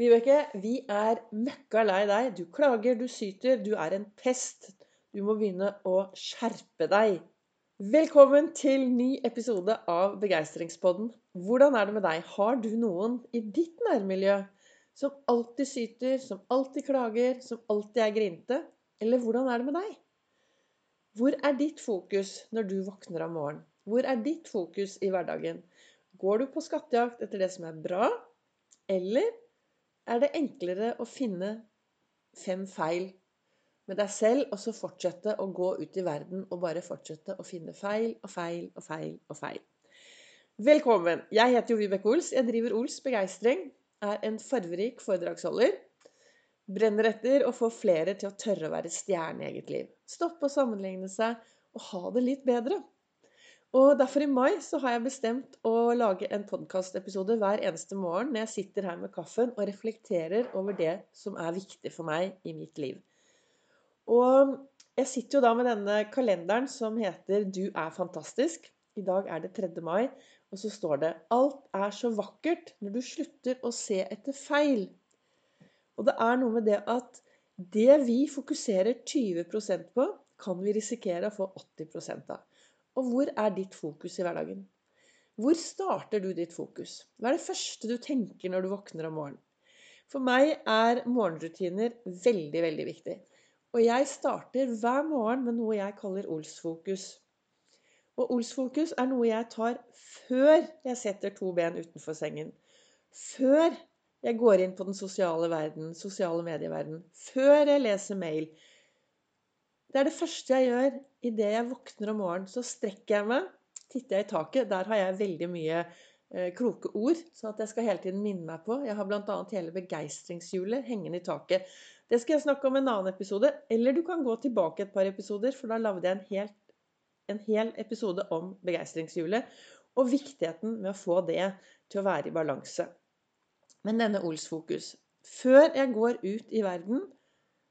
Vibeke, vi er møkka lei deg. Du klager, du syter, du er en pest. Du må begynne å skjerpe deg. Velkommen til ny episode av Begeistringspodden. Hvordan er det med deg? Har du noen i ditt nærmiljø som alltid syter, som alltid klager, som alltid er grinte? Eller hvordan er det med deg? Hvor er ditt fokus når du våkner om morgenen? Hvor er ditt fokus i hverdagen? Går du på skattejakt etter det som er bra, eller er det enklere å finne fem feil med deg selv, og så fortsette å gå ut i verden og bare fortsette å finne feil og feil og feil og feil. Velkommen! Jeg heter jo Vibeke Ols. Jeg driver Ols Begeistring. Er en farverik foredragsholder. Brenner etter å få flere til å tørre å være stjerne i eget liv. Stoppe å sammenligne seg og ha det litt bedre. Og derfor i mai så har jeg bestemt å lage en podkastepisode hver eneste morgen når jeg sitter her med kaffen og reflekterer over det som er viktig for meg i mitt liv. Og jeg sitter jo da med denne kalenderen som heter 'Du er fantastisk'. I dag er det 3. mai, og så står det 'Alt er så vakkert når du slutter å se etter feil'. Og det er noe med det at det vi fokuserer 20% på, kan vi risikere å få 80 av. Og hvor er ditt fokus i hverdagen? Hvor starter du ditt fokus? Hva er det første du tenker når du våkner om morgenen? For meg er morgenrutiner veldig, veldig viktig. Og jeg starter hver morgen med noe jeg kaller Ols-fokus. Og Ols-fokus er noe jeg tar før jeg setter to ben utenfor sengen. Før jeg går inn på den sosiale verden, sosiale medieverden. Før jeg leser mail. Det er det første jeg gjør idet jeg våkner om morgenen. Så strekker jeg meg, titter jeg i taket. Der har jeg veldig mye eh, kloke ord, så jeg skal hele tiden minne meg på. Jeg har bl.a. hele begeistringshjulet hengende i taket. Det skal jeg snakke om en annen episode. Eller du kan gå tilbake et par episoder, for da lagde jeg en, helt, en hel episode om begeistringshjulet. Og viktigheten med å få det til å være i balanse. Men denne Ols-fokus Før jeg går ut i verden,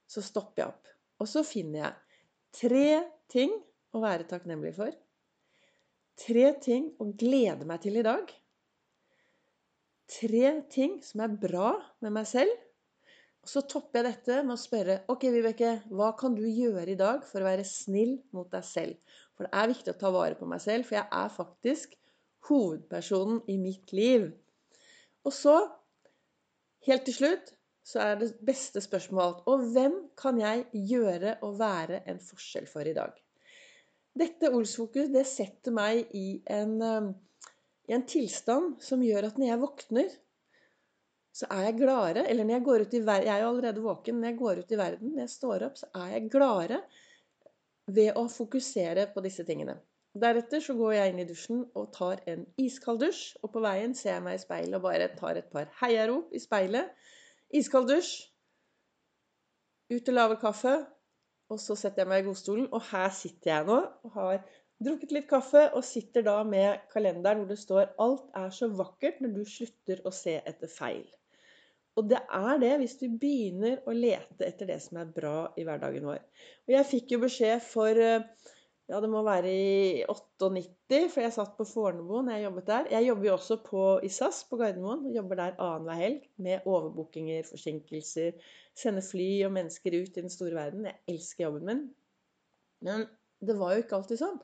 så stopper jeg opp. Og så finner jeg Tre ting å være takknemlig for. Tre ting å glede meg til i dag. Tre ting som er bra med meg selv. Og så topper jeg dette med å spørre Ok, Vibeke, hva kan du gjøre i dag for å være snill mot deg selv? For det er viktig å ta vare på meg selv, for jeg er faktisk hovedpersonen i mitt liv. Og så, helt til slutt, så er det beste spørsmålet Og hvem kan jeg gjøre og være en forskjell for i dag? Dette Olsfokus det setter meg i en, um, i en, tilstand som gjør at når jeg våkner, så er jeg gladere. Eller når jeg går ut i verden Jeg er jo allerede våken. Når jeg går ut i verden, når jeg står opp, så er jeg gladere ved å fokusere på disse tingene. Deretter så går jeg inn i dusjen og tar en iskald dusj. Og på veien ser jeg meg i speilet og bare tar et par heiarop i speilet. Iskald dusj. Ut og lage kaffe. Og så setter jeg meg i godstolen, og her sitter jeg nå og har drukket litt kaffe og sitter da med kalenderen hvor det står 'Alt er så vakkert når du slutter å se etter feil'. Og det er det hvis vi begynner å lete etter det som er bra i hverdagen vår. Og jeg fikk jo beskjed for eh, ja, det må være i 98, for jeg satt på Fornebu når jeg jobbet der. Jeg jobber jo også på, i SAS på Gardermoen. Jobber der annenhver helg med overbookinger, forsinkelser. Sende fly og mennesker ut i den store verden. Jeg elsker jobben min. Men det var jo ikke alltid sånn.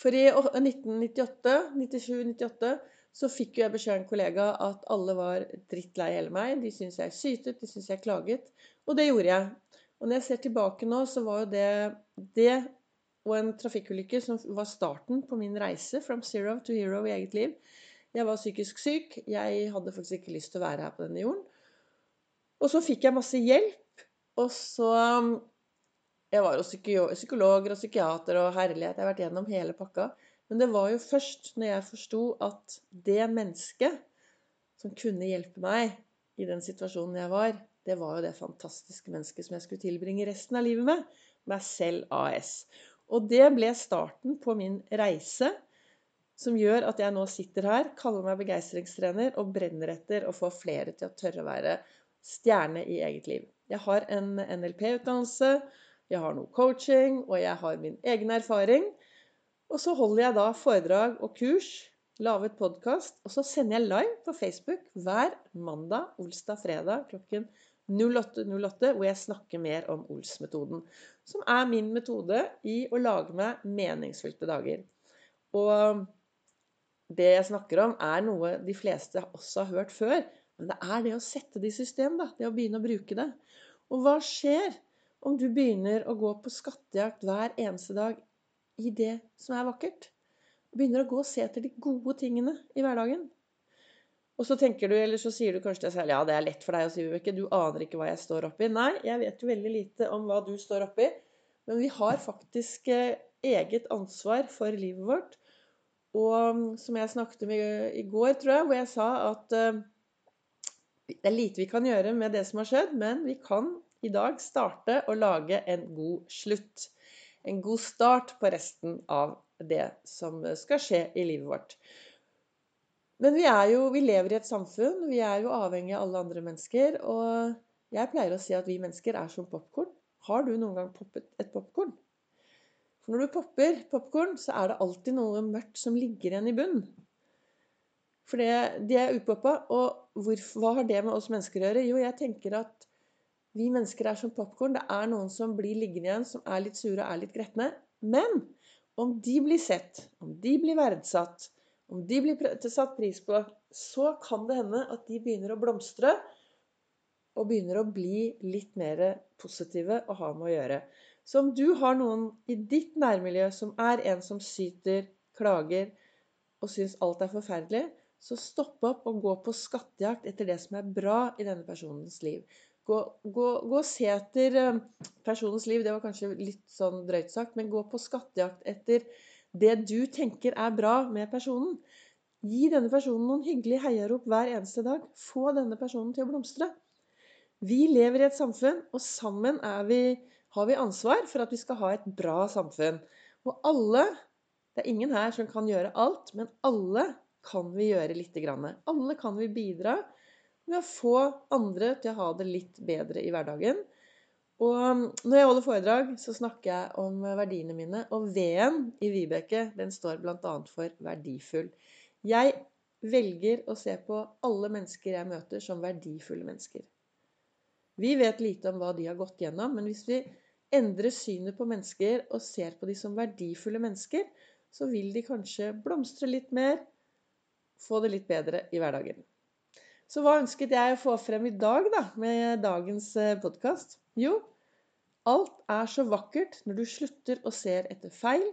For i 1998, 97-98 så fikk jo jeg beskjed av en kollega at alle var drittlei hele meg. De syntes jeg sytet, de syntes jeg klaget. Og det gjorde jeg. Og når jeg ser tilbake nå, så var jo det det og en trafikkulykke som var starten på min reise from zero to hero i eget liv. Jeg var psykisk syk. Jeg hadde faktisk ikke lyst til å være her på denne jorden. Og så fikk jeg masse hjelp. Og så Jeg var hos psykologer og psykiater og herlighet. Jeg har vært gjennom hele pakka. Men det var jo først når jeg forsto at det mennesket som kunne hjelpe meg i den situasjonen jeg var, det var jo det fantastiske mennesket som jeg skulle tilbringe resten av livet med. Meg selv AS. Og det ble starten på min reise, som gjør at jeg nå sitter her, kaller meg begeistringstrener og brenner etter å få flere til å tørre å være stjerne i eget liv. Jeg har en NLP-utdannelse, jeg har noe coaching, og jeg har min egen erfaring. Og så holder jeg da foredrag og kurs lage et podkast, og så sender jeg live på Facebook hver mandag, olsdag, fredag klokken 08.08, hvor jeg snakker mer om Ols-metoden. Som er min metode i å lage meg meningsfylte dager. Og det jeg snakker om, er noe de fleste også har hørt før. Men det er det å sette det i system, da. Det å begynne å bruke det. Og hva skjer om du begynner å gå på skattejakt hver eneste dag i det som er vakkert? Begynner å gå og se etter de gode tingene i hverdagen. Og så tenker du, eller så sier du kanskje til deg selv ja, det er lett for deg å si, Vibeke, du aner ikke hva jeg står oppi. Nei, jeg vet jo veldig lite om hva du står oppi. Men vi har faktisk eh, eget ansvar for livet vårt. Og mm, som jeg snakket om i går, tror jeg, hvor jeg sa at eh, det er lite vi kan gjøre med det som har skjedd, men vi kan i dag starte å lage en god slutt. En god start på resten av det som skal skje i livet vårt. Men vi, jo, vi lever i et samfunn. Vi er jo avhengig av alle andre mennesker. Og jeg pleier å si at vi mennesker er som popkorn. Har du noen gang poppet et popkorn? For når du popper popkorn, så er det alltid noe mørkt som ligger igjen i bunnen. For det, de er upoppa. Og hvor, hva har det med oss mennesker å gjøre? Jo, jeg tenker at vi mennesker er som popkorn. Det er noen som blir liggende igjen, som er litt sure og er litt gretne. Men om de blir sett, om de blir verdsatt, om de blir satt pris på, så kan det hende at de begynner å blomstre og begynner å bli litt mer positive å ha med å gjøre. Så om du har noen i ditt nærmiljø som er en som syter, klager og syns alt er forferdelig, så stopp opp og gå på skattejakt etter det som er bra i denne personens liv. Gå, gå, gå, og se etter eh, personens liv. Det var kanskje litt sånn drøyt sagt, men gå på skattejakt etter det du tenker er bra med personen. Gi denne personen noen hyggelige heiarop hver eneste dag. Få denne personen til å blomstre. Vi lever i et samfunn, og sammen vi, har vi ansvar for at vi skal ha et bra samfunn. Og alle Det er ingen her som kan gjøre alt, men alle kan vi gjøre lite grann. Alle kan vi bidra med å få andre til å ha det litt bedre i hverdagen. Og um, når jeg holder foredrag, så snakker jeg om verdiene mine. Og V-en i Vibeke, den står bl.a. for verdifull. Jeg velger å se på alle mennesker jeg møter, som verdifulle mennesker. Vi vet lite om hva de har gått gjennom, men hvis vi endrer synet på mennesker og ser på de som verdifulle mennesker, så vil de kanskje blomstre litt mer, få det litt bedre i hverdagen. Så hva ønsket jeg å få frem i dag, da, med dagens eh, podkast? Jo, alt er så vakkert når du slutter å se etter feil.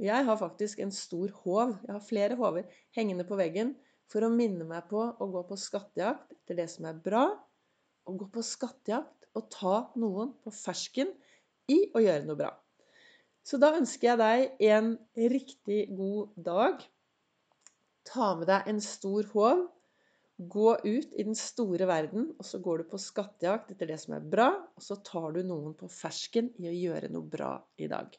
Og jeg har faktisk en stor håv, jeg har flere håver hengende på veggen for å minne meg på å gå på skattejakt etter det som er bra, og gå på skattejakt og ta noen på fersken i å gjøre noe bra. Så da ønsker jeg deg en riktig god dag. Ta med deg en stor håv Gå ut i den store verden, og så går du på skattejakt etter det som er bra, og så tar du noen på fersken i å gjøre noe bra i dag.